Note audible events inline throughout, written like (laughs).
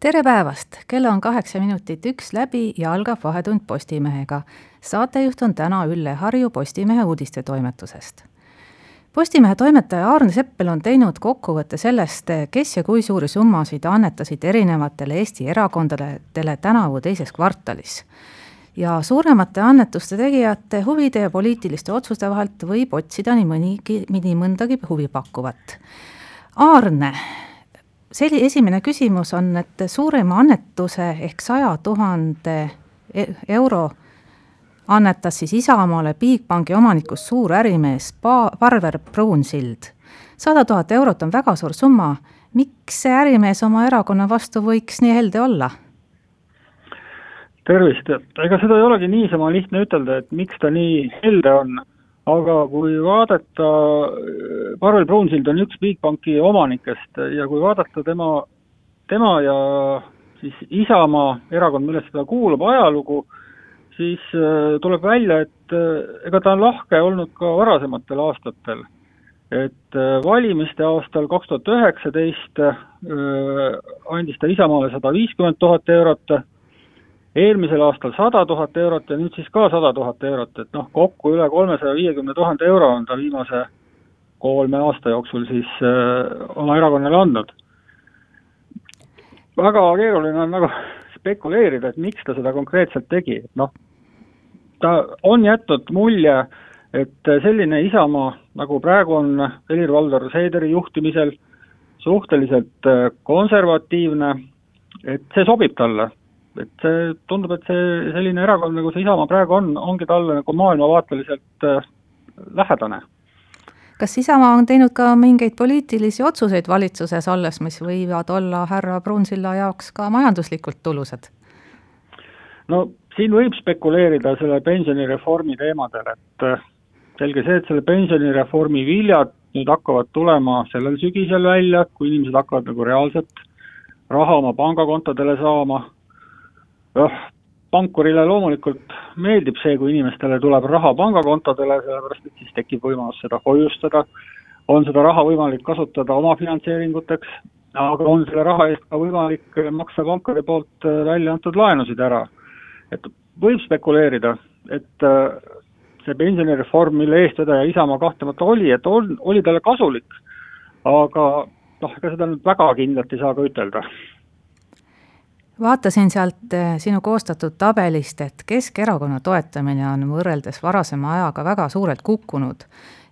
tere päevast, kell on kaheksa minutit üks läbi ja algab Vahetund Postimehega. saatejuht on täna Ülle Harju Postimehe uudistetoimetusest. Postimehe toimetaja Aarne Seppel on teinud kokkuvõtte sellest, kes ja kui suuri summasid annetasid erinevatele Eesti erakondadele tänavu teises kvartalis. ja suuremate annetuste tegijate huvide ja poliitiliste otsuste vahelt võib otsida nii mõnigi, nii mõndagi huvipakkuvat. Aarne selli-, esimene küsimus on, et suurima annetuse ehk saja tuhande e-, euro annetas siis Isamaale Bigbanki omanikust suur ärimees pa-, Parver Pruunsild. sada tuhat eurot on väga suur summa, miks see ärimees oma erakonna vastu võiks nii helde olla? tervist, ega seda ei olegi niisama lihtne ütelda, et miks ta nii helde on aga kui vaadata, Parvel Pruunsild on üks Bigbanki omanikest ja kui vaadata tema, tema ja siis Isamaa erakond, millesse ta kuulub, ajalugu, siis äh, tuleb välja, et äh, ega ta on lahke olnud ka varasematel aastatel. et äh, valimiste aastal kaks tuhat üheksateist andis ta Isamaale sada viiskümmend tuhat eurot, eelmisel aastal sada tuhat eurot ja nüüd siis ka sada tuhat eurot, et noh, kokku üle kolmesaja viiekümne tuhande euro on ta viimase kolme aasta jooksul siis äh, oma erakonnale andnud. väga keeruline on nagu spekuleerida, et miks ta seda konkreetselt tegi, et noh, ta on jätnud mulje, et selline Isamaa, nagu praegu on Helir-Valdor Seederi juhtimisel, suhteliselt äh, konservatiivne, et see sobib talle, et see tundub, et see selline erakond, nagu see Isamaa praegu on, ongi talle nagu maailmavaateliselt äh, lähedane. kas Isamaa on teinud ka mingeid poliitilisi otsuseid valitsuses olles, mis võivad olla härra Pruunsilla jaoks ka majanduslikult tulusad? no siin võib spekuleerida selle pensionireformi teemadel, et äh, selge see, et selle pensionireformi viljad nüüd hakkavad tulema sellel sügisel välja, kui inimesed hakkavad nagu reaalselt raha oma pangakontodele saama jah, pankurile loomulikult meeldib see, kui inimestele tuleb raha pangakontodele, sellepärast et siis tekib võimalus seda hoiustada, on seda raha võimalik kasutada omafinantseeringuteks, aga on selle raha eest ka võimalik maksta pankade poolt äh, välja antud laenusid ära. et võib spekuleerida, et äh, see pensionireform, mille eestvedaja Isamaa kahtlemata oli, et on, oli talle kasulik, aga noh, ega seda nüüd väga kindlalt ei saa ka ütelda vaatasin sealt eh, sinu koostatud tabelist, et Keskerakonna toetamine on võrreldes varasema ajaga väga suurelt kukkunud.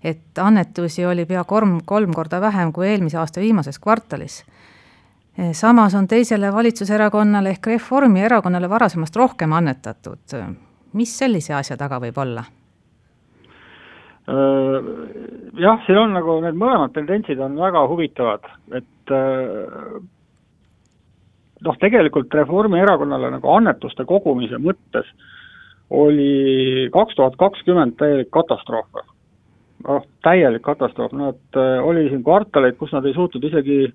et annetusi oli pea kolm, kolm korda vähem kui eelmise aasta viimases kvartalis. Eh, samas on teisele valitsuserakonnale ehk Reformierakonnale varasemast rohkem annetatud. mis sellise asja taga võib olla? Äh, jah, siin on nagu need mõlemad tendentsid on väga huvitavad, et äh, noh, tegelikult Reformierakonnale nagu annetuste kogumise mõttes oli kaks tuhat kakskümmend täielik katastroof. noh, täielik katastroof, nad äh,, oli siin kvartaleid, kus nad ei suutnud isegi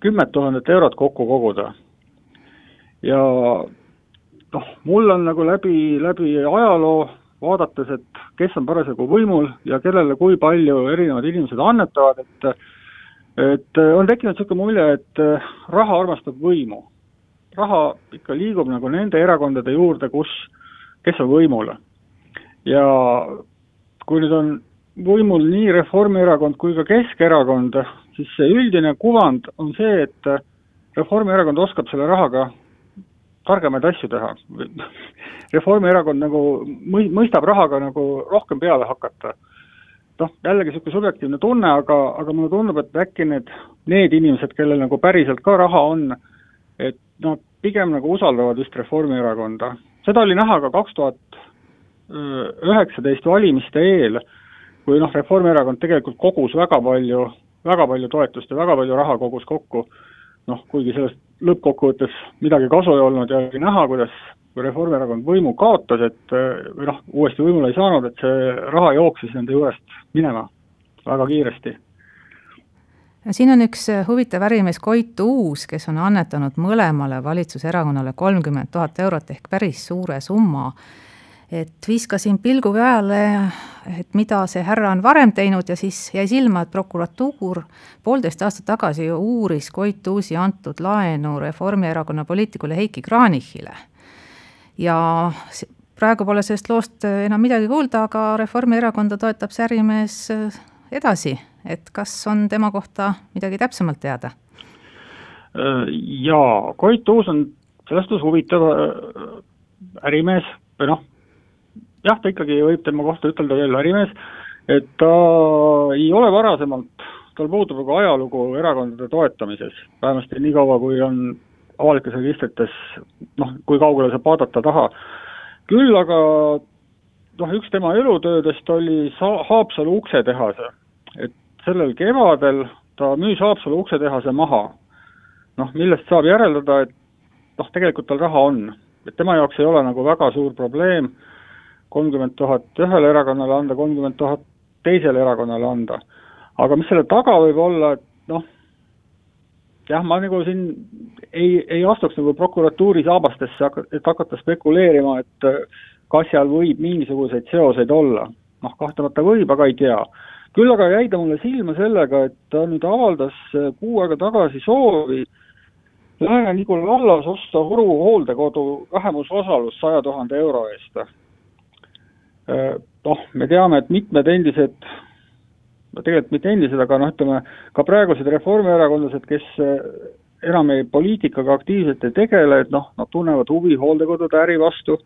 kümmet tuhandet eurot kokku koguda. ja noh, mul on nagu läbi, läbi ajaloo vaadates, et kes on parasjagu võimul ja kellele kui palju erinevad inimesed annetavad, et et äh, on tekkinud niisugune mulje, et äh, raha armastab võimu. raha ikka liigub nagu nende erakondade juurde, kus, kes on võimul. ja kui nüüd on võimul nii Reformierakond kui ka Keskerakond, siis see üldine kuvand on see, et Reformierakond oskab selle rahaga targemaid asju teha. (laughs) Reformierakond nagu mõistab rahaga nagu rohkem peale hakata noh, jällegi niisugune subjektiivne tunne, aga, aga mulle tundub, et äkki need, need inimesed, kellel nagu päriselt ka raha on, et nad pigem nagu usaldavad just Reformierakonda. seda oli näha ka kaks tuhat üheksateist valimiste eel, kui noh, Reformierakond tegelikult kogus väga palju, väga palju toetust ja väga palju raha kogus kokku, noh, kuigi sellest lõppkokkuvõttes midagi kasu ei olnud ja oli näha, kuidas kui Reformierakond võimu kaotas, et või noh, uuesti võimule ei saanud, et see raha jooksis nende juurest minema väga kiiresti siin on üks huvitav ärimees Koit Uus, kes on annetanud mõlemale valitsuserakonnale kolmkümmend tuhat eurot ehk päris suure summa. et viskasin pilgu peale, et mida see härra on varem teinud ja siis jäi silma, et prokuratuur poolteist aastat tagasi uuris Koit Uusi antud laenu Reformierakonna poliitikule Heiki Kranichile. Ja praegu pole sellest loost enam midagi kuulda, aga Reformierakonda toetab see ärimees edasi et kas on tema kohta midagi täpsemalt teada? Äh, jaa, Koit Uus on selles suhtes huvitav äh, ärimees või noh, jah, ta ikkagi võib tema kohta ütelda veel ärimees, et ta ei ole varasemalt, tal puudub nagu ajalugu erakondade toetamises, vähemasti niikaua, kui on avalikes registrites noh, kui kaugele saab vaadata taha. küll aga noh, üks tema elutöödest oli Sa-, Haapsalu uksetehase, et sellel kevadel ta müüs Haapsalu uksetehase maha. noh, millest saab järeldada, et noh, tegelikult tal raha on. et tema jaoks ei ole nagu väga suur probleem kolmkümmend tuhat ühele erakonnale anda, kolmkümmend tuhat teisele erakonnale anda. aga mis selle taga võib olla, et noh, jah, ma nagu siin ei, ei astuks nagu prokuratuuri saabastesse, et hakata spekuleerima, et kas seal võib mingisuguseid seoseid olla. noh, kahtlemata võib, aga ei tea küll aga jäi ta mulle silma sellega, et ta nüüd avaldas äh, kuu aega tagasi soovi Lääne-Nigula vallas osta Võru hooldekodu vähemusosalus saja tuhande euro eest. Äh, noh, me teame, et mitmed endised, no tegelikult mitte endised, aga noh, ütleme ka praegused reformierakondlased, kes äh, enam ei poliitikaga aktiivselt ei tegele, et noh, nad tunnevad huvi hooldekodude äri vastu,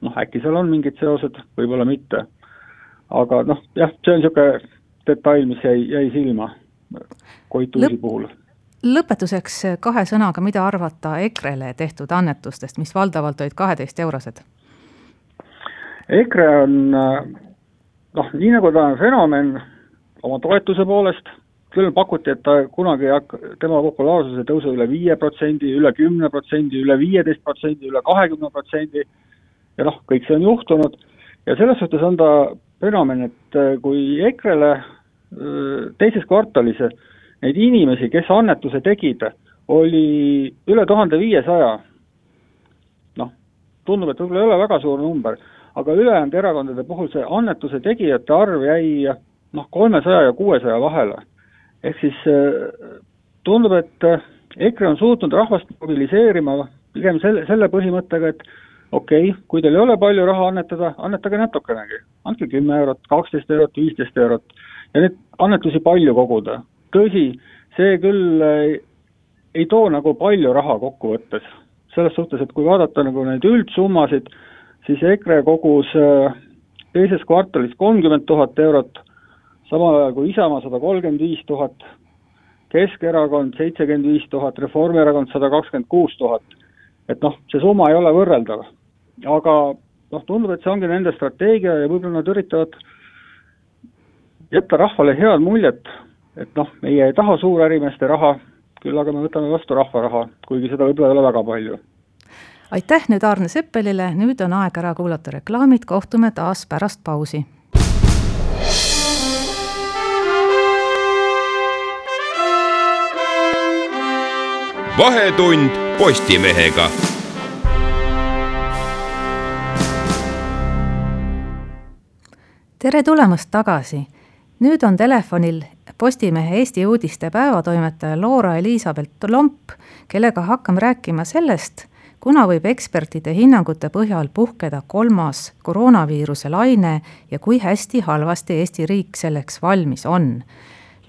noh äkki seal on mingid seosed, võib-olla mitte. aga noh, jah, see on niisugune detail, mis jäi, jäi silma Koit Uusi Lõp puhul. lõpetuseks kahe sõnaga, mida arvata EKRE-le tehtud annetustest, mis valdavalt olid kaheteist-eurosed? EKRE on noh, nii nagu ta on fenomen oma toetuse poolest, küll pakuti, et ta kunagi ei hakka, tema populaarsuse tõuse üle viie protsendi, üle kümne protsendi, üle viieteist protsendi, üle kahekümne protsendi. Ja noh, kõik see on juhtunud. Ja selles suhtes on ta fenomen, et äh, kui EKRE-le äh, teises kvartalis neid inimesi, kes annetuse tegid, oli üle tuhande viiesaja. noh, tundub, et võib-olla ei ole väga suur number, aga ülejäänud erakondade puhul see annetuse tegijate arv jäi noh, kolmesaja ja kuuesaja vahele. ehk siis äh, tundub, et EKRE on suutnud rahvast mobiliseerima pigem selle, selle põhimõttega, et okei okay,, kui teil ei ole palju raha annetada, annetage natukenegi, andke kümme eurot, kaksteist eurot, viisteist eurot ja neid annetusi palju koguda. tõsi, see küll ei, ei too nagu palju raha kokkuvõttes, selles suhtes, et kui vaadata nagu neid üldsummasid, siis EKRE kogus äh, teises kvartalis kolmkümmend tuhat eurot, samal ajal kui Isamaa sada kolmkümmend viis tuhat, Keskerakond seitsekümmend viis tuhat, Reformierakond sada kakskümmend kuus tuhat. et noh, see summa ei ole võrreldav aga noh, tundub, et see ongi nende strateegia ja võib-olla nad üritavad jätta rahvale head muljet, et noh, meie ei taha suurärimeeste raha, küll aga me võtame vastu rahva raha, kuigi seda võib-olla ei ole väga palju. aitäh nüüd Arne Seppelile, nüüd on aeg ära kuulata reklaamid, kohtume taas pärast pausi. Vahetund Postimehega tere tulemast tagasi. nüüd on telefonil Postimehe Eesti uudiste päevatoimetaja Loora-Elisabeth Lomp, kellega hakkame rääkima sellest, kuna võib ekspertide hinnangute põhjal puhkeda kolmas koroonaviiruse laine ja kui hästi-halvasti Eesti riik selleks valmis on.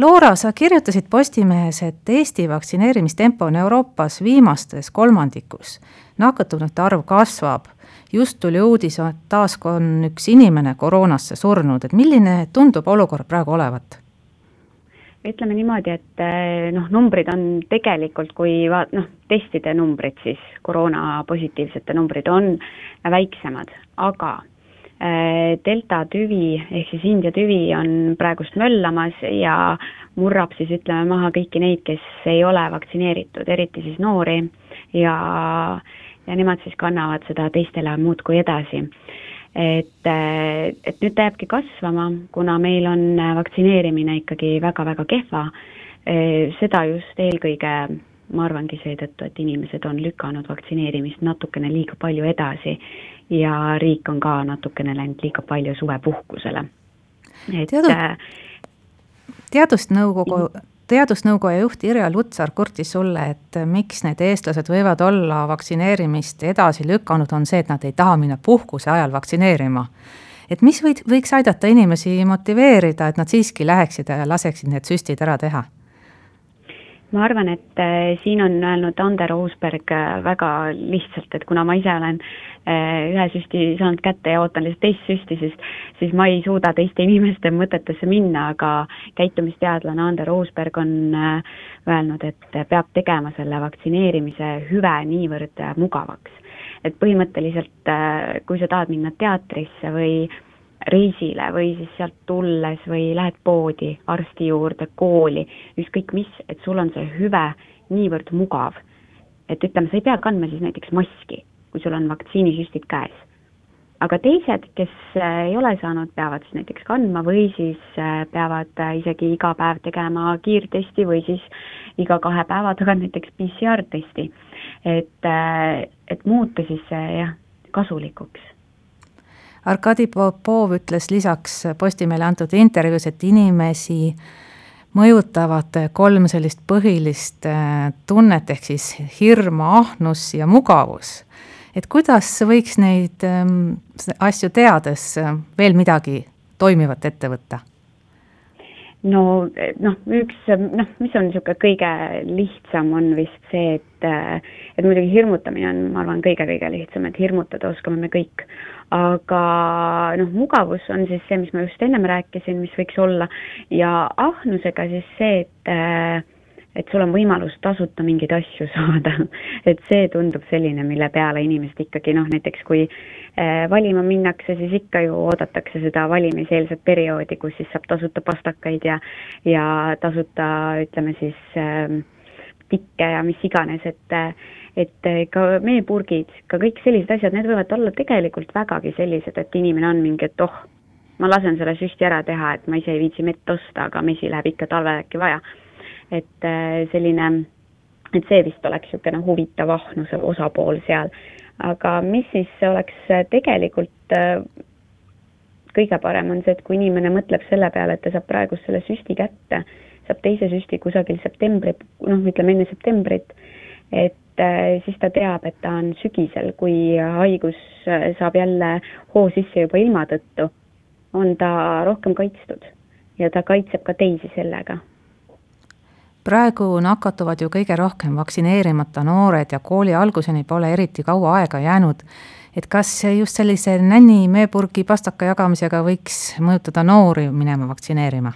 Loora, sa kirjutasid Postimehes, et Eesti vaktsineerimistempo on Euroopas viimastes kolmandikus. nakatunute arv kasvab just tuli uudis, et taas on üks inimene koroonasse surnud, et milline tundub olukord praegu olevat? ütleme niimoodi, et eh, noh, numbrid on tegelikult, kui vaat-, noh, testide numbrid siis, koroona positiivsete numbrid on väiksemad, aga delta tüvi ehk siis India tüvi on praegust möllamas ja murrab siis ütleme maha kõiki neid, kes ei ole vaktsineeritud, eriti siis noori. Ja ja nemad siis kannavad seda teistele muudkui edasi. et, et nüüd ta jääbki kasvama, kuna meil on vaktsineerimine ikkagi väga-väga kehva, seda just eelkõige ma arvangi seetõttu, et inimesed on lükanud vaktsineerimist natukene liiga palju edasi ja riik on ka natukene läinud liiga palju suvepuhkusele. et Teadu... teadusnõukogu teadusnõukoja juht Irja Lutsar kurtis sulle, et miks need eestlased võivad olla vaktsineerimist edasi lükanud, on see, et nad ei taha minna puhkuse ajal vaktsineerima. et mis võid, võiks aidata inimesi motiveerida, et nad siiski läheksid ja laseksid need süstid ära teha ma arvan, et äh, siin on öelnud Ander Uusberg äh, väga lihtsalt, et kuna ma ise olen äh, ühe süsti saanud kätte ja ootan lihtsalt teist süsti, siis, siis ma ei suuda teiste inimeste mõtetesse minna, aga käitumisteadlane Ander Uusberg on öelnud, et peab tegema selle vaktsineerimise hüve niivõrd mugavaks. et põhimõtteliselt, kui sa tahad minna teatrisse või reisile või siis sealt tulles või lähed poodi, arsti juurde, kooli, ükskõik mis, et sul on see hüve niivõrd mugav. et ütleme, sa ei pea kandma siis näiteks maski, kui sul on vaktsiinisüstid käes. aga teised, kes äh, ei ole saanud, peavad siis näiteks kandma või siis äh, peavad äh, isegi iga päev tegema kiirtesti või siis iga kahe päeva tagant näiteks PCR-testi. et, et muuta siis see jah, kasulikuks Arkadi Popov ütles lisaks Postimehele antud intervjuus, et inimesi mõjutavad kolm sellist põhilist äh, tunnet, ehk siis hirm, ahnus ja mugavus. et kuidas võiks neid ähm, asju teades äh, veel midagi toimivat ette võtta? No noh, üks noh, mis on niisugune kõige lihtsam, on vist see, et et muidugi hirmutamine on, ma arvan, kõige-kõige lihtsam, et hirmutada oskame me kõik. aga noh, mugavus on siis see, mis ma just ennem rääkisin, mis võiks olla ja ahnusega siis see, et et sul on võimalus tasuta mingeid asju (laughs) saada. et see tundub selline, mille peale inimesed ikkagi noh, näiteks kui eh, valima minnakse, siis ikka ju oodatakse seda valimiseelset perioodi, kus siis saab tasuta pastakaid ja, ja tasuta ütleme siis äh, tikke ja mis iganes, et et ka meepurgid, ka kõik sellised asjad, need võivad olla tegelikult vägagi sellised, et inimene on mingi, et oh, ma lasen selle süsti ära teha, et ma ise ei viitsi mett osta, aga mesi läheb ikka talvel äkki vaja et äh, selline, et see vist oleks niisugune huvitav ahnuse osapool seal. aga mis siis oleks äh, tegelikult äh, kõige parem, on see, et kui inimene mõtleb selle peale, et ta saab praegu selle süsti kätte, saab teise süsti kusagil septembri, noh, ütleme enne septembrit, et siis ta teab, et ta on sügisel, kui haigus saab jälle hoo sisse juba ilma tõttu, on ta rohkem kaitstud ja ta kaitseb ka teisi sellega praegu nakatuvad ju kõige rohkem vaktsineerimata noored ja kooli alguseni pole eriti kaua aega jäänud. et kas just sellise nänni meepurgi pastaka jagamisega võiks mõjutada noori minema vaktsineerima?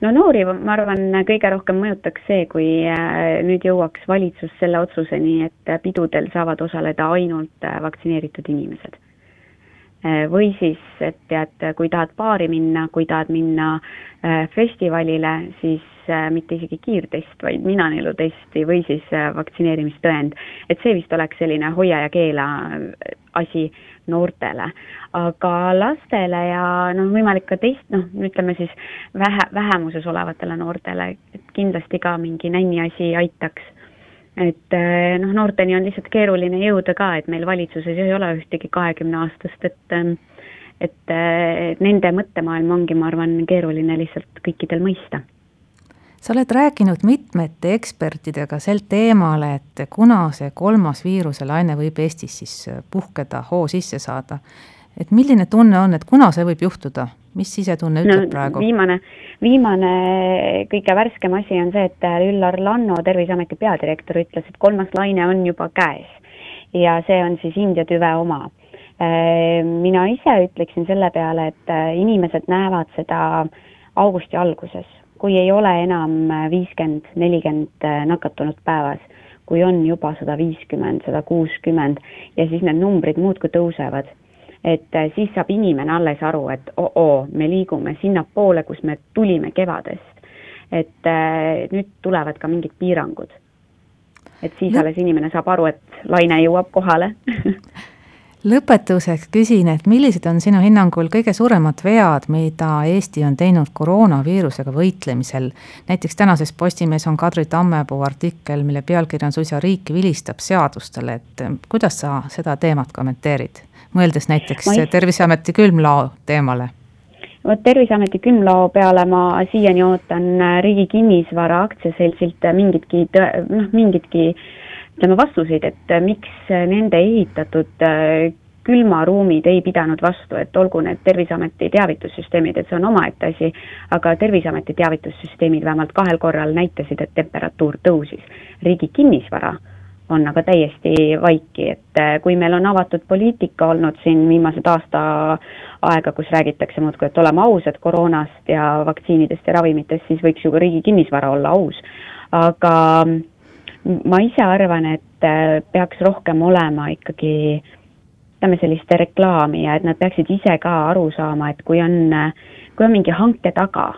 no noori, ma arvan, kõige rohkem mõjutaks see, kui äh, nüüd jõuaks valitsus selle otsuseni, et pidudel saavad osaleda ainult äh, vaktsineeritud inimesed või siis, et tead, kui tahad baari minna, kui tahad minna äh, festivalile, siis äh, mitte isegi kiirtest, vaid minaneelutesti või siis vaktsineerimistõend. et see vist oleks selline hoia ja keela asi noortele. aga lastele ja noh, võimalik ka teist, noh, ütleme siis vähe, vähemuses olevatele noortele, et kindlasti ka mingi nänni asi aitaks et eh, noh, noorteni on lihtsalt keeruline jõuda ka, et meil valitsuses ei ole ühtegi kahekümneaastast, et ehm, et eh, nende mõttemaailm ongi, ma arvan, keeruline lihtsalt kõikidel mõista. sa oled rääkinud mitmete ekspertidega sel teemal, et kuna see kolmas viiruselaine võib Eestis siis puhkeda, hoo sisse saada, et milline tunne on, et kuna see võib juhtuda, mis sisetunne ütleb no, praegu? viimane, viimane kõige värskem asi on see, et Üllar Lanno, Terviseameti peadirektor, ütles, et kolmas laine on juba käes ja see on siis India tüve oma. Äh, mina ise ütleksin selle peale, et äh, inimesed näevad seda augusti alguses, kui ei ole enam viiskümmend, nelikümmend äh, nakatunut päevas, kui on juba sada viiskümmend, sada kuuskümmend ja siis need numbrid muudkui tõusevad et äh, siis saab inimene alles aru, et oo, me liigume sinnapoole, kus me tulime kevadest. et äh, nüüd tulevad ka mingid piirangud. et siis no. alles inimene saab aru, et laine jõuab kohale (laughs) lõpetuseks küsin, et millised on sinu hinnangul kõige suuremad vead, mida Eesti on teinud koroonaviirusega võitlemisel? näiteks tänases Postimehes on Kadri Tammepuu artikkel, mille pealkiri on suisa Riik vilistab seadustele, et kuidas sa seda teemat kommenteerid? Mõeldes näiteks ei... Terviseameti külmlao teemale vot Terviseameti külmlao peale ma siiani ootan Riigi Kinnisvara Aktsiaseltsilt mingitki, noh, mingitki ütleme, vastuseid, et äh, miks nende ehitatud äh, külmaruumid ei pidanud vastu, et olgu need Terviseameti teavitussüsteemid, et see on omaette asi, aga Terviseameti teavitussüsteemid vähemalt kahel korral näitasid, et temperatuur tõusis. riigi kinnisvara on aga täiesti vaiki, et äh, kui meil on avatud poliitika olnud siin viimased aasta aega, kus räägitakse muudkui, et oleme ausad koroonast ja vaktsiinidest ja ravimitest, siis võiks ju ka riigi kinnisvara olla aus. aga ma ise arvan, et äh, peaks rohkem olema ikkagi ütleme, sellist reklaami ja et nad peaksid ise ka aru saama, et kui on, äh, kui on mingi hanke taga,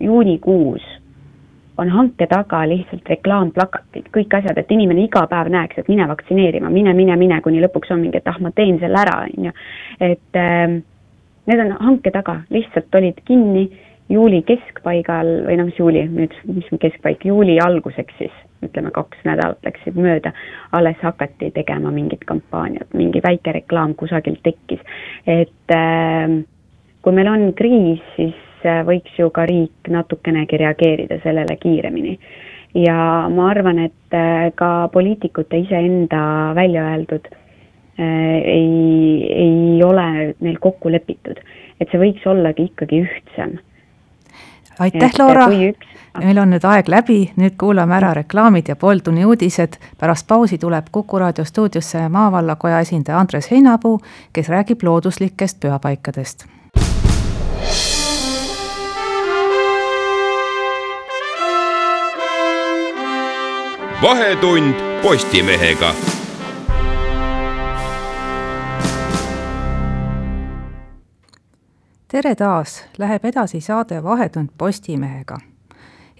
juunikuus, on hanke taga lihtsalt reklaamplakatid, kõik asjad, et inimene iga päev näeks, et mine vaktsineerima, mine, mine, mine, kuni lõpuks on mingi, et ah, ma teen selle ära, on ju. et äh, need on hanke taga, lihtsalt olid kinni juuli keskpaigal või noh, mis juuli nüüd, mis keskpaik, juuli alguseks siis, ütleme kaks nädalat läksid mööda, alles hakati tegema mingit kampaaniat, mingi väike reklaam kusagilt tekkis. et äh, kui meil on kriis, siis võiks ju ka riik natukenegi reageerida sellele kiiremini. ja ma arvan, et äh, ka poliitikute iseenda välja öeldud äh, ei, ei ole neil kokku lepitud, et see võiks ollagi ikkagi ühtsem aitäh, Laura! meil on nüüd aeg läbi, nüüd kuulame ära reklaamid ja pooltunni uudised. pärast pausi tuleb Kuku raadio stuudiosse maavallakoja esindaja Andres Heinapuu, kes räägib looduslikest pühapaikadest. Vahetund Postimehega tere taas, läheb edasi saade Vahetund Postimehega.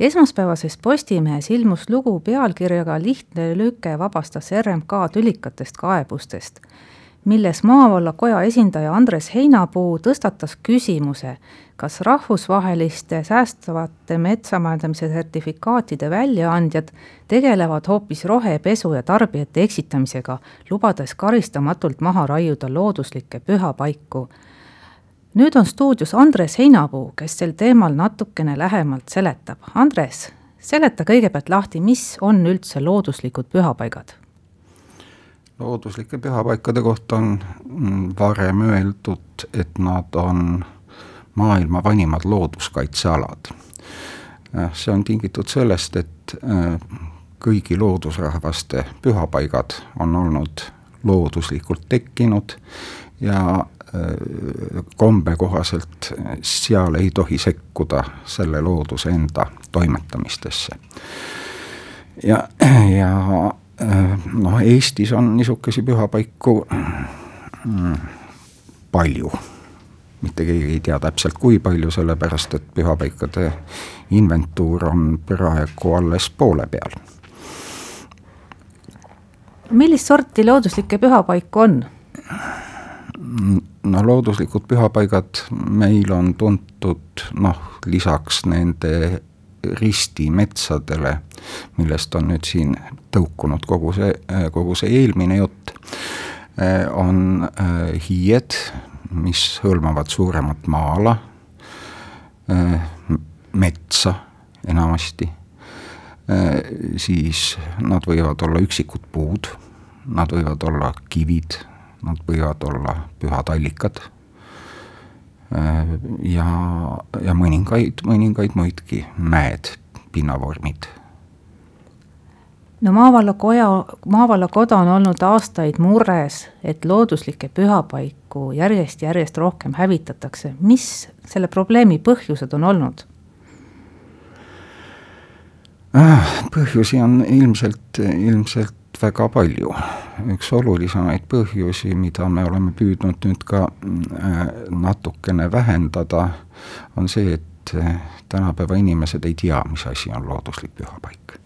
esmaspäevases Postimehes ilmus lugu pealkirjaga Lihtne lüke vabastas RMK tülikatest kaebustest, milles maavallakoja esindaja Andres Heinapuu tõstatas küsimuse, kas rahvusvaheliste säästvate metsamajandamise sertifikaatide väljaandjad tegelevad hoopis rohepesu ja tarbijate eksitamisega, lubades karistamatult maha raiuda looduslikke pühapaiku nüüd on stuudios Andres Heinapuu, kes sel teemal natukene lähemalt seletab. Andres, seleta kõigepealt lahti, mis on üldse looduslikud pühapaigad? looduslike pühapaikade kohta on mm, varem öeldud, et nad on maailma vanimad looduskaitsealad. Äh, see on tingitud sellest, et äh, kõigi loodusrahvaste pühapaigad on olnud looduslikult tekkinud ja kombe kohaselt seal ei tohi sekkuda selle looduse enda toimetamistesse. ja, ja noh, Eestis on niisuguseid pühapaiku mm, palju, mitte keegi ei tea täpselt, kui palju, sellepärast et pühapaikade inventuur on praegu alles poole peal. millist sorti looduslikke pühapaiku on? no looduslikud pühapaigad meil on tuntud noh, lisaks nende ristimetsadele, millest on nüüd siin tõukunud kogu see, kogu see eelmine jutt, on äh, hiied, mis hõlmavad suuremat maa-ala, äh, metsa enamasti, äh, siis nad võivad olla üksikud puud, nad võivad olla kivid nad võivad olla pühad allikad äh, ja, ja mõningaid, mõningaid muidki mäed, pinnavormid. No maavallakoja, maavallakoda on olnud aastaid mures, et looduslikke pühapaiku järjest-järjest rohkem hävitatakse. mis selle probleemi põhjused on olnud? Äh, põhjusi on ilmselt, ilmselt väga palju. üks olulisemaid põhjusi, mida me oleme püüdnud nüüd ka äh, natukene vähendada, on see, et äh, tänapäeva inimesed ei tea, mis asi on looduslik pühapaik.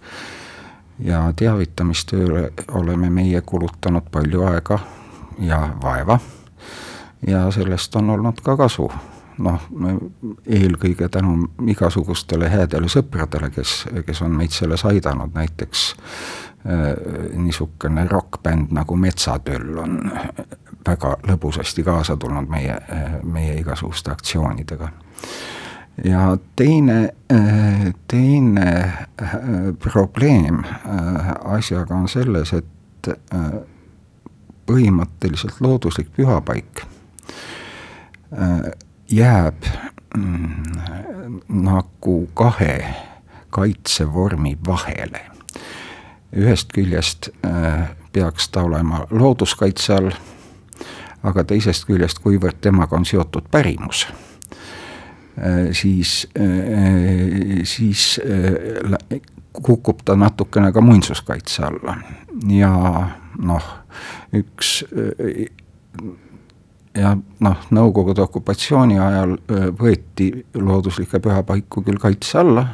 Ja teavitamistööle oleme meie kulutanud palju aega ja vaeva ja sellest on olnud ka kasu. noh, eelkõige tänu igasugustele headele sõpradele, kes, kes on meid selles aidanud, näiteks äh, niisugune rokkbänd nagu Metsatöll on väga lõbusasti kaasa tulnud meie, meie igasuguste aktsioonidega. Ja teine, teine äh, probleem äh, asjaga on selles, et äh, põhimõtteliselt looduslik pühapaik jääb mm, nagu kahe kaitsevormi vahele. ühest küljest peaks ta olema looduskaitse all aga teisest küljest, kuivõrd temaga on seotud pärimus, äh, siis, äh, siis äh, kukub ta natukene ka muinsuskaitse alla. Ja noh, üks ja noh, Nõukogude okupatsiooni ajal võeti looduslikke pühapaiku küll kaitse alla,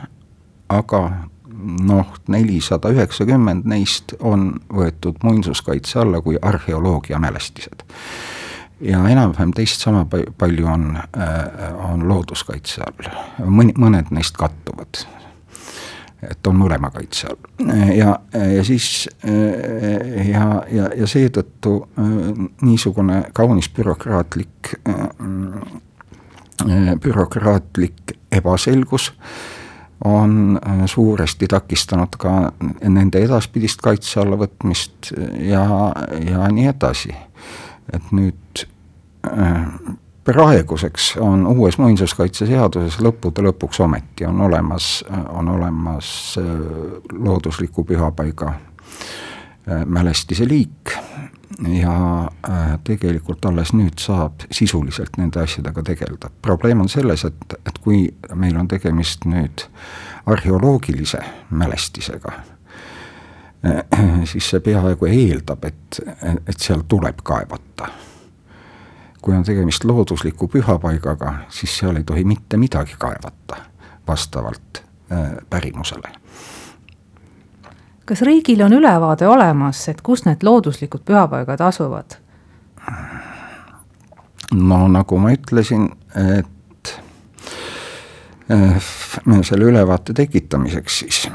aga noh, nelisada üheksakümmend neist on võetud muinsuskaitse alla kui arheoloogiamälestised ja enam-vähem teist sama palju on, äh, on looduskaitse all, mõni, mõned neist kattuvad. et on mõlema kaitse all. Ja, ja siis äh, ja, ja, ja seetõttu äh, niisugune kaunis bürokraatlik, bürokraatlik ebaselgus on suuresti takistanud ka nende edaspidist kaitse alla võtmist ja, ja nii edasi et nüüd äh, praeguseks on uues muinsuskaitseseaduses lõppude lõpuks ometi on olemas, on olemas äh, loodusliku pühapaiga äh, mälestise liik ja tegelikult alles nüüd saab sisuliselt nende asjadega tegeleda. probleem on selles, et, et kui meil on tegemist nüüd arheoloogilise mälestisega (clears throat) siis see peaaegu eeldab, et, et seal tuleb kaevata. kui on tegemist loodusliku pühapaigaga, siis seal ei tohi mitte midagi kaevata vastavalt äh, pärimusele. kas riigil on ülevaade olemas, et kus need looduslikud pühapaigad asuvad? no nagu ma ütlesin, et selle ülevaate tekitamiseks siis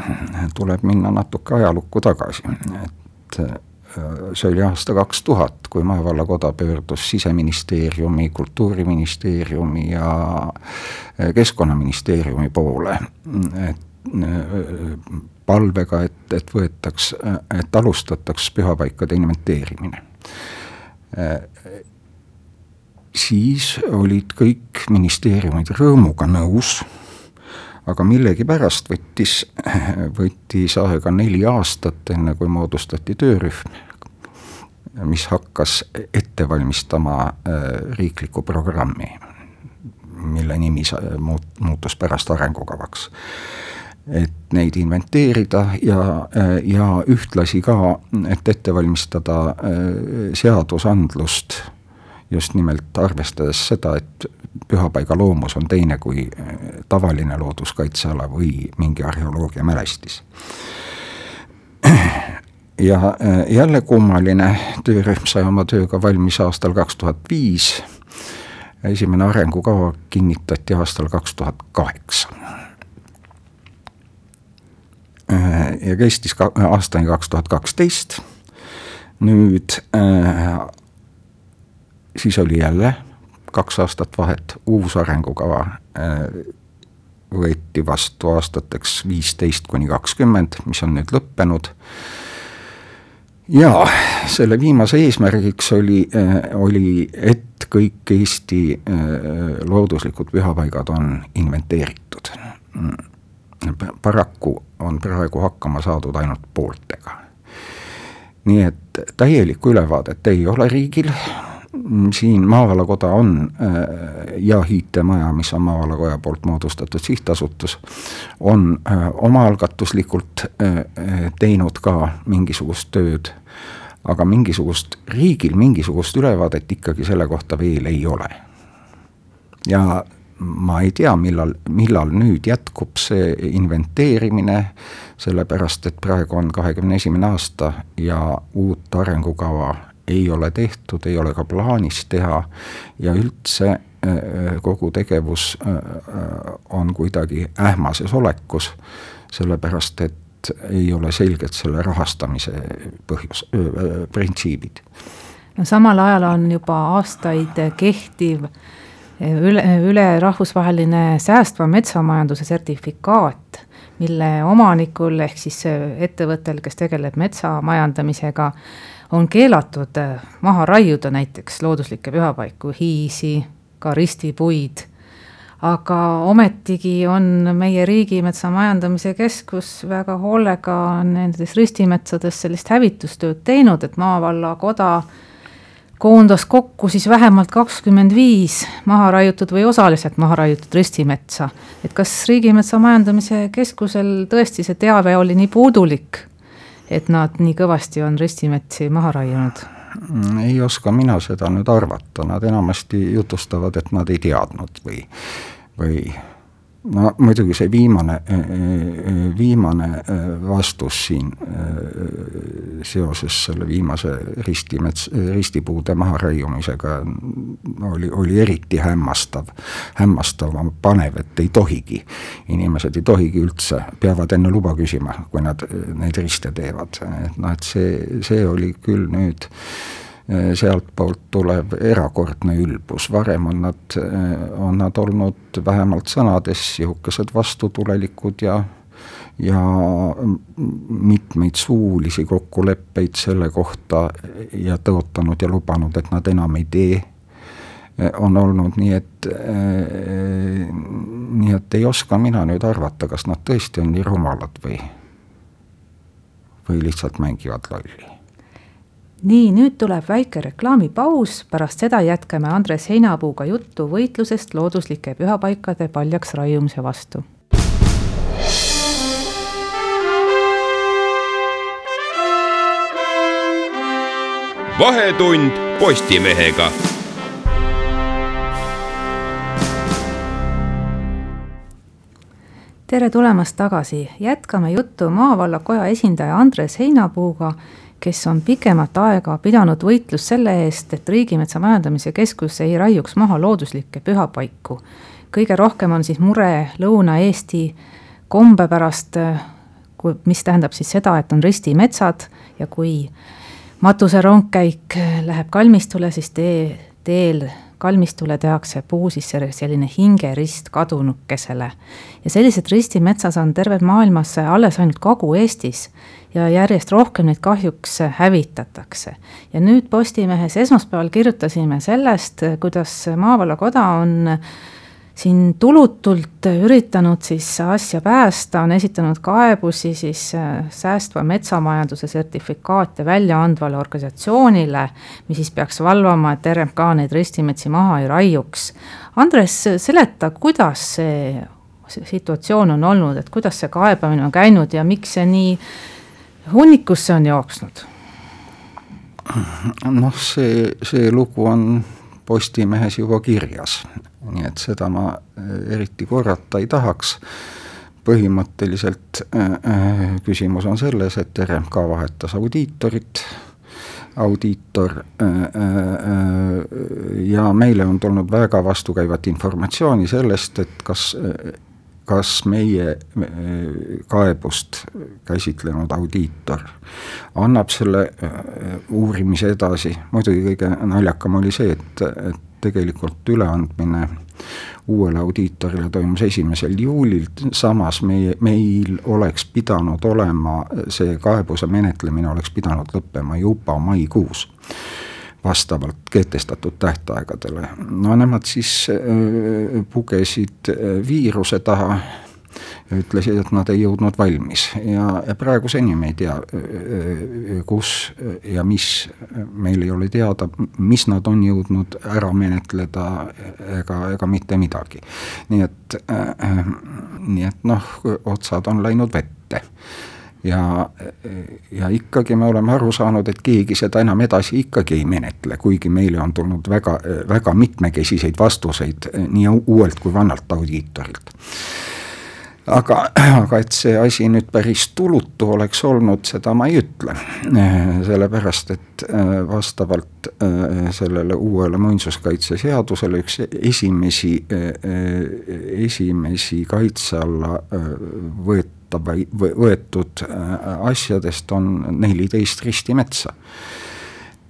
tuleb minna natuke ajalukku tagasi, et äh, see oli aasta kaks tuhat, kui Maavallakoda pöördus Siseministeeriumi, Kultuuriministeeriumi ja äh, Keskkonnaministeeriumi poole, et palvega, et, et võetaks, et alustataks pühapaikade inventeerimine. siis olid kõik ministeeriumid rõõmuga nõus aga millegipärast võttis, (laughs) võttis aega neli aastat, enne kui moodustati töörühm, mis hakkas ette valmistama äh, riiklikku programmi, mille nimi muut-, muutus pärast arengukavaks. et neid inventeerida ja, äh, ja ühtlasi ka, et ette valmistada äh, seadusandlust just nimelt arvestades seda, et pühapaiga loomus on teine kui äh, tavaline looduskaitseala või mingi arheoloogiamälestis. (clears throat) ja äh, jälle kummaline, töörühm sai oma tööga valmis aastal kaks tuhat viis, esimene arengukava kinnitati aastal kaks tuhat kaheksa. Äh, ja kestis ka aastani kaks tuhat kaksteist, nüüd siis oli jälle kaks aastat vahet, uus arengukava äh, võeti vastu aastateks viisteist kuni kakskümmend, mis on nüüd lõppenud. ja selle viimase eesmärgiks oli, äh, oli, et kõik Eesti äh, looduslikud pühapaigad on inventeeritud. paraku on praegu hakkama saadud ainult pooltega. nii et täielikku ülevaadet ei ole riigil siin Maavallakoda on äh, ja IT-maja, mis on Maavallakoja poolt moodustatud sihtasutus, on äh, omaalgatuslikult äh, teinud ka mingisugust tööd, aga mingisugust, riigil mingisugust ülevaadet ikkagi selle kohta veel ei ole. ja ma ei tea, millal, millal nüüd jätkub see inventeerimine, sellepärast et praegu on kahekümne esimene aasta ja uut arengukava ei ole tehtud, ei ole ka plaanis teha ja üldse kogu tegevus on kuidagi ähmases olekus, sellepärast et ei ole selged selle rahastamise põhjus, printsiibid. No samal ajal on juba aastaid kehtiv üle, üle rahvusvaheline säästva metsamajanduse sertifikaat, mille omanikul ehk siis ettevõttel, kes tegeleb metsamajandamisega, on keelatud maha raiuda näiteks looduslikke pühapaiku, hiisi, ka ristipuid. aga ometigi on meie Riigimetsa Majandamise Keskus väga hoolega nendes ristimetsades sellist hävitustööd teinud, et maavallakoda koondas kokku siis vähemalt kakskümmend viis maha raiutud või osaliselt maha raiutud ristimetsa. et kas Riigimetsa Majandamise Keskusel tõesti see teave oli nii puudulik, et nad nii kõvasti on ristimetsi maha raiunud? ei oska mina seda nüüd arvata, nad enamasti jutustavad, et nad ei teadnud või, või no muidugi see viimane, äh, äh, viimane äh, vastus siin seoses selle viimase ristimets, ristipuude maharaiumisega oli, oli eriti hämmastav, hämmastav, panev, et ei tohigi. inimesed ei tohigi üldse, peavad enne luba küsima, kui nad neid riste teevad, et noh, et see, see oli küll nüüd Eh, sealtpoolt tulev erakordne ülbus, varem on nad, eh, on nad olnud vähemalt sõnades sihukesed vastutulelikud ja ja mitmeid suulisi kokkuleppeid selle kohta ja tõotanud ja lubanud, et nad enam ei tee, eh, on olnud nii, et nii et ei oska mina nüüd arvata, kas nad tõesti on nii rumalad või, või lihtsalt mängivad lolli nii, nüüd tuleb väike reklaamipaus, pärast seda jätkame Andres Heinapuuga juttu võitlusest looduslike pühapaikade paljaks raiumise vastu. vahetund Postimehega. Tere tulemast tagasi, jätkame juttu maavallakoja esindaja Andres Heinapuuga kes on pikemat aega pidanud võitlust selle eest, et Riigimetsa Majandamise Keskus ei raiuks maha looduslikke pühapaiku. kõige rohkem on siis mure Lõuna-Eesti kombe pärast, mis tähendab siis seda, et on ristimetsad ja kui matuserongkäik läheb kalmistule, siis tee, teel kalmistule tehakse puu siis selline hingerist kadunukesele. ja sellised ristimetsas on tervel maailmas alles ainult Kagu-Eestis ja järjest rohkem neid kahjuks hävitatakse. ja nüüd Postimehes esmaspäeval kirjutasime sellest, kuidas Maavallakoda on siin tulutult üritanud siis asja päästa, on esitanud kaebusi siis säästva metsamajanduse sertifikaate välja andvale organisatsioonile, mis siis peaks valvama, et RMK neid ristimetsi maha ei raiuks. Andres, seleta, kuidas see situatsioon on olnud, et kuidas see kaebamine on käinud ja miks see nii hunnikusse on jooksnud? noh, see, see lugu on Postimehes juba kirjas, nii et seda ma äh, eriti korrata ei tahaks. põhimõtteliselt äh, äh, küsimus on selles, et RMK vahetas audiitorit, audiitor ja meile on tulnud väga vastukäivat informatsiooni sellest, et kas kas meie kaebust käsitlenud audiitor annab selle äh, uurimise edasi, muidugi kõige naljakam oli see, et, et tegelikult üleandmine uuele audiitorile toimus esimesel juulil, samas meie, meil oleks pidanud olema, see kaebuse menetlemine oleks pidanud lõppema juba maikuus vastavalt kehtestatud tähtaegadele. no nemad siis pugesid viiruse taha ütlesid, et nad ei jõudnud valmis ja, praeguseni me ei tea, kus ja mis, meil ei ole teada, mis nad on jõudnud ära menetleda ega, ega mitte midagi. nii et äh,, nii et noh, otsad on läinud vette ja, ja ikkagi me oleme aru saanud, et keegi seda enam edasi ikkagi ei menetle, kuigi meile on tulnud väga, väga mitmekesiseid vastuseid nii uuelt kui vanalt audiitorilt aga, aga et see asi nüüd päris tulutu oleks olnud, seda ma ei ütle. sellepärast, et äh, vastavalt äh, sellele uuele muinsuskaitseseadusele üks esimesi, äh, esimesi kaitse alla võetava, võetud asjadest on neliteist ristimetsa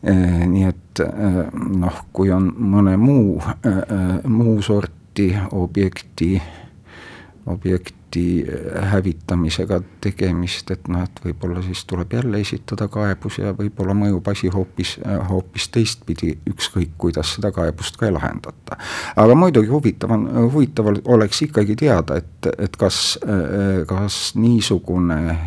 nii et noh, kui on mõne muu, muu sorti objekti, objekt objekti äh, hävitamisega tegemist, et noh, et võib-olla siis tuleb jälle esitada kaebus ja võib-olla mõjub asi hoopis, äh, hoopis teistpidi, ükskõik kuidas seda kaebust ka ei lahendata. aga muidugi huvitav on, huvitav oleks ikkagi teada, et, et kas, äh, kas niisugune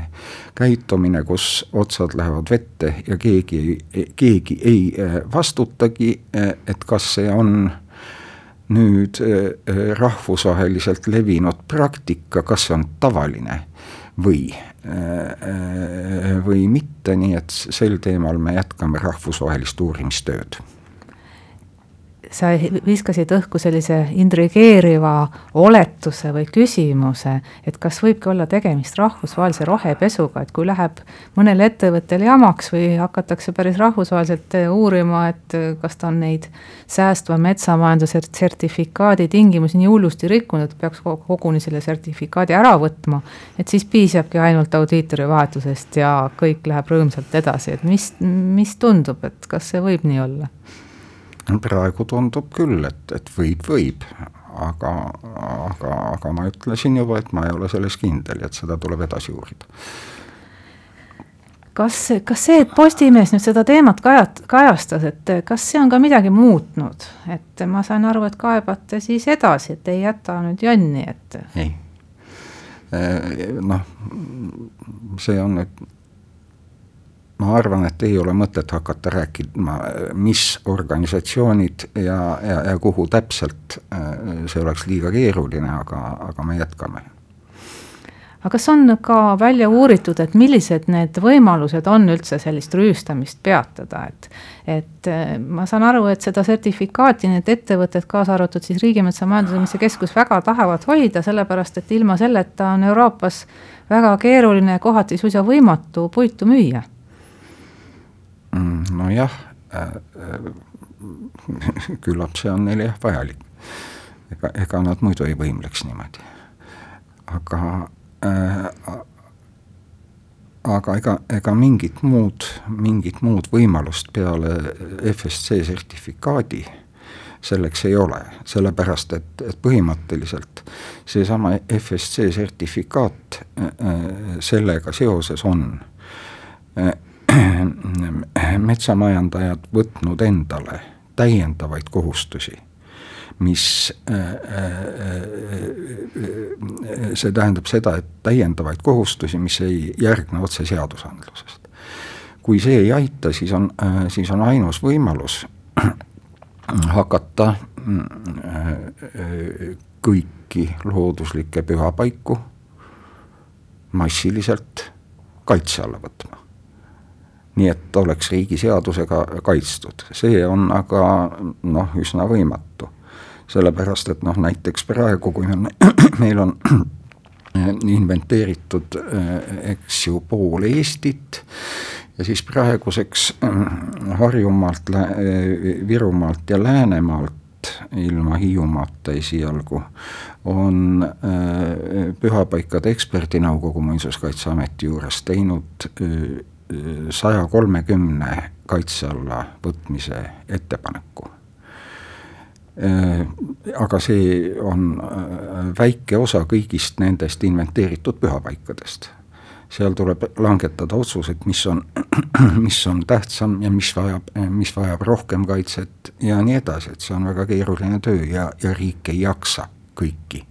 käitumine, kus otsad lähevad vette ja keegi, keegi ei vastutagi, et kas see on nüüd äh, äh, rahvusvaheliselt levinud praktika, kas on tavaline või, äh, või mitte, nii et sel teemal me jätkame rahvusvahelist uurimistööd sa viskasid õhku sellise intrigeeriva oletuse või küsimuse, et kas võibki olla tegemist rahvusvahelise rohepesuga, et kui läheb mõnel ettevõttel jamaks või hakatakse päris rahvusvaheliselt uurima, et kas ta on neid säästva metsamajanduse sertifikaadi tingimusi nii hullusti rikkunud, peaks koguni selle sertifikaadi ära võtma, et siis piisabki ainult audiitori vahetusest ja kõik läheb rõõmsalt edasi, et mis, mis tundub, et kas see võib nii olla? Praegu tundub küll, et, et võib, võib, aga, aga, aga ma ütlesin juba, et ma ei ole selles kindel ja et seda tuleb edasi uurida. Kas, kas see, et Postimees nüüd seda teemat kajat-, kajastas, et kas see on ka midagi muutnud, et ma saan aru, et kaebate siis edasi, et ei jäta nüüd jonni, et? ei, noh, see on nüüd ma arvan, et ei ole mõtet hakata rääkima, mis organisatsioonid ja, ja, ja kuhu täpselt, see oleks liiga keeruline, aga, aga me jätkame. aga kas on ka välja uuritud, et millised need võimalused on üldse sellist rüüstamist peatada, et et ma saan aru, et seda sertifikaati need ettevõtted, kaasa arvatud siis Riigimetsa Majandamise Keskus, väga tahavad hoida, sellepärast et ilma selleta on Euroopas väga keeruline, kohati suisa võimatu puitu müüa nojah äh,, äh, küllap see on neile jah vajalik. ega, ega nad muidu ei võimleks niimoodi. aga äh,, aga ega, ega mingit muud, mingit muud võimalust peale FSC sertifikaadi selleks ei ole, sellepärast et, et põhimõtteliselt seesama FSC sertifikaat äh, äh, sellega seoses on äh, (clears throat) metsamajandajad võtnud endale täiendavaid kohustusi, mis, äh, äh, see tähendab seda, et täiendavaid kohustusi, mis ei järgne otse seadusandlusest. kui see ei aita, siis on, äh, siis on ainus võimalus (clears throat) hakata kõiki looduslikke pühapaiku massiliselt kaitse alla võtma nii et oleks riigi seadusega kaitstud, see on aga noh, üsna võimatu. sellepärast, et noh, näiteks praegu, kui on, (clears throat) meil on (clears throat) inventeeritud eks ju pool Eestit ja siis praeguseks (clears throat) Harjumaalt, Virumaalt ja Läänemaalt ilma Hiiumaata esialgu on Pühapaikade eksperdinõukogu Muinsuskaitseameti juures teinud saja kolmekümne kaitse alla võtmise ettepaneku. aga see on väike osa kõigist nendest inventeeritud pühapaikadest. seal tuleb langetada otsused, mis on, (clears throat) mis on tähtsam ja mis vajab, mis vajab rohkem kaitset ja nii edasi, et see on väga keeruline töö ja, ja riik ei jaksa kõiki,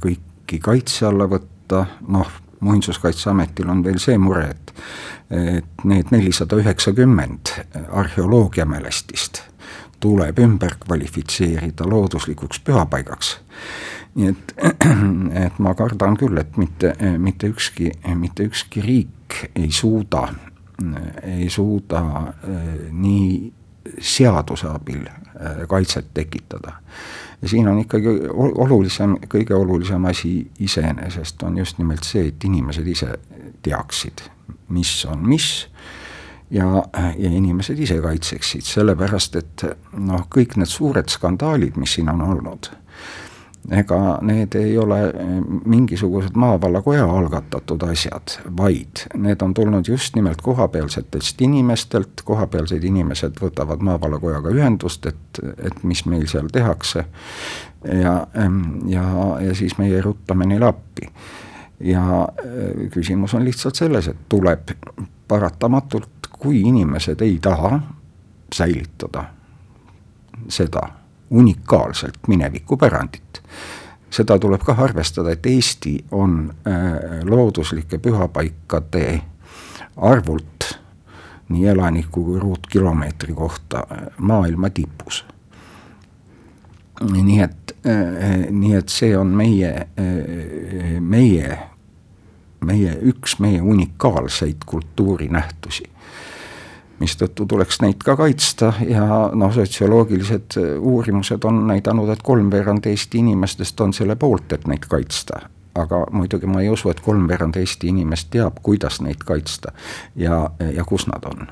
kõiki kaitse alla võtta, noh muinsuskaitseametil on veel see mure, et et need nelisada üheksakümmend arheoloogiamälestist tuleb ümber kvalifitseerida looduslikuks pühapaigaks. nii et, (clears throat) et ma kardan küll, et mitte, mitte ükski, mitte ükski riik ei suuda, ei suuda nii seaduse abil kaitset tekitada. Ja siin on ikkagi olulisem, kõige olulisem asi iseenesest on just nimelt see, et inimesed ise teaksid, mis on mis ja, ja inimesed ise kaitseksid, sellepärast et noh, kõik need suured skandaalid, mis siin on olnud ega need ei ole eh, mingisugused maavallakoja algatatud asjad, vaid need on tulnud just nimelt kohapealsetest inimestelt, kohapealsed inimesed võtavad maavallakojaga ühendust, et, et mis meil seal tehakse. ja, ja, ja siis meie ruttame neile appi. ja eh, küsimus on lihtsalt selles, et tuleb paratamatult, kui inimesed ei taha säilitada seda unikaalselt minevikupärandit. Seda tuleb ka arvestada, et Eesti on äh, looduslike pühapaikade arvult nii elaniku kui ruutkilomeetri kohta äh, maailma tipus. nii et, äh, nii et see on meie, meie, meie, üks meie unikaalseid kultuurinähtusi mistõttu tuleks neid ka kaitsta ja noh, sotsioloogilised uurimused on näidanud, et kolmveerand Eesti inimestest on selle poolt, et neid kaitsta. aga muidugi ma ei usu, et kolmveerand Eesti inimest teab, kuidas neid kaitsta ja, ja kus nad on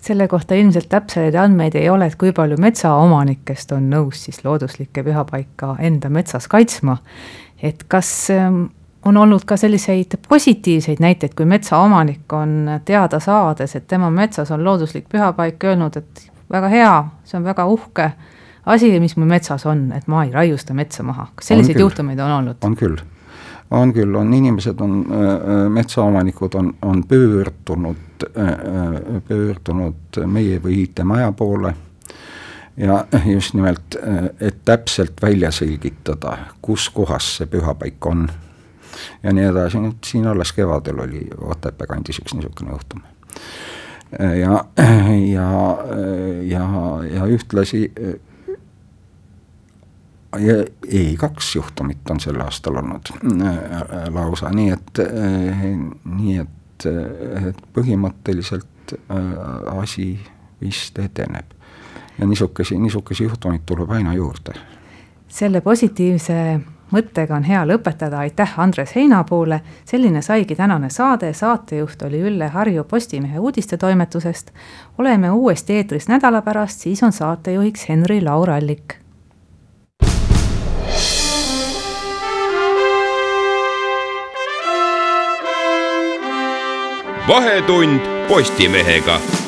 selle kohta ilmselt täpseid andmeid ei ole, et kui palju metsaomanikest on nõus siis looduslikke pühapaika enda metsas kaitsma. et kas on olnud ka selliseid positiivseid näiteid, kui metsaomanik on teada saades, et tema metsas on looduslik pühapaik, öelnud, et väga hea, see on väga uhke asi, mis mu metsas on, et ma ei raiusta metsa maha. kas selliseid on juhtumeid on olnud? on küll, on küll, on inimesed, on äh, metsaomanikud on, on pöördunud äh,, pöördunud meie või IT-maja poole ja just nimelt, et täpselt välja selgitada, kus kohas see pühapaik on ja nii edasi, nüüd siin alles kevadel oli Otepää kandis üks niisugune juhtum. ja, ja, ja, ja ühtlasi ja ei, kaks juhtumit on sel aastal olnud äh, lausa, nii et, nii et, et põhimõtteliselt äh, asi vist edeneb. ja niisuguseid, niisuguseid juhtumeid tuleb aina juurde. selle positiivse mõttega on hea lõpetada, aitäh Andres Heinapuule, selline saigi tänane saade, saatejuht oli Ülle Harju Postimehe uudistetoimetusest. oleme uuesti eetris nädala pärast, siis on saatejuhiks Henri-Laur Allik. vahetund Postimehega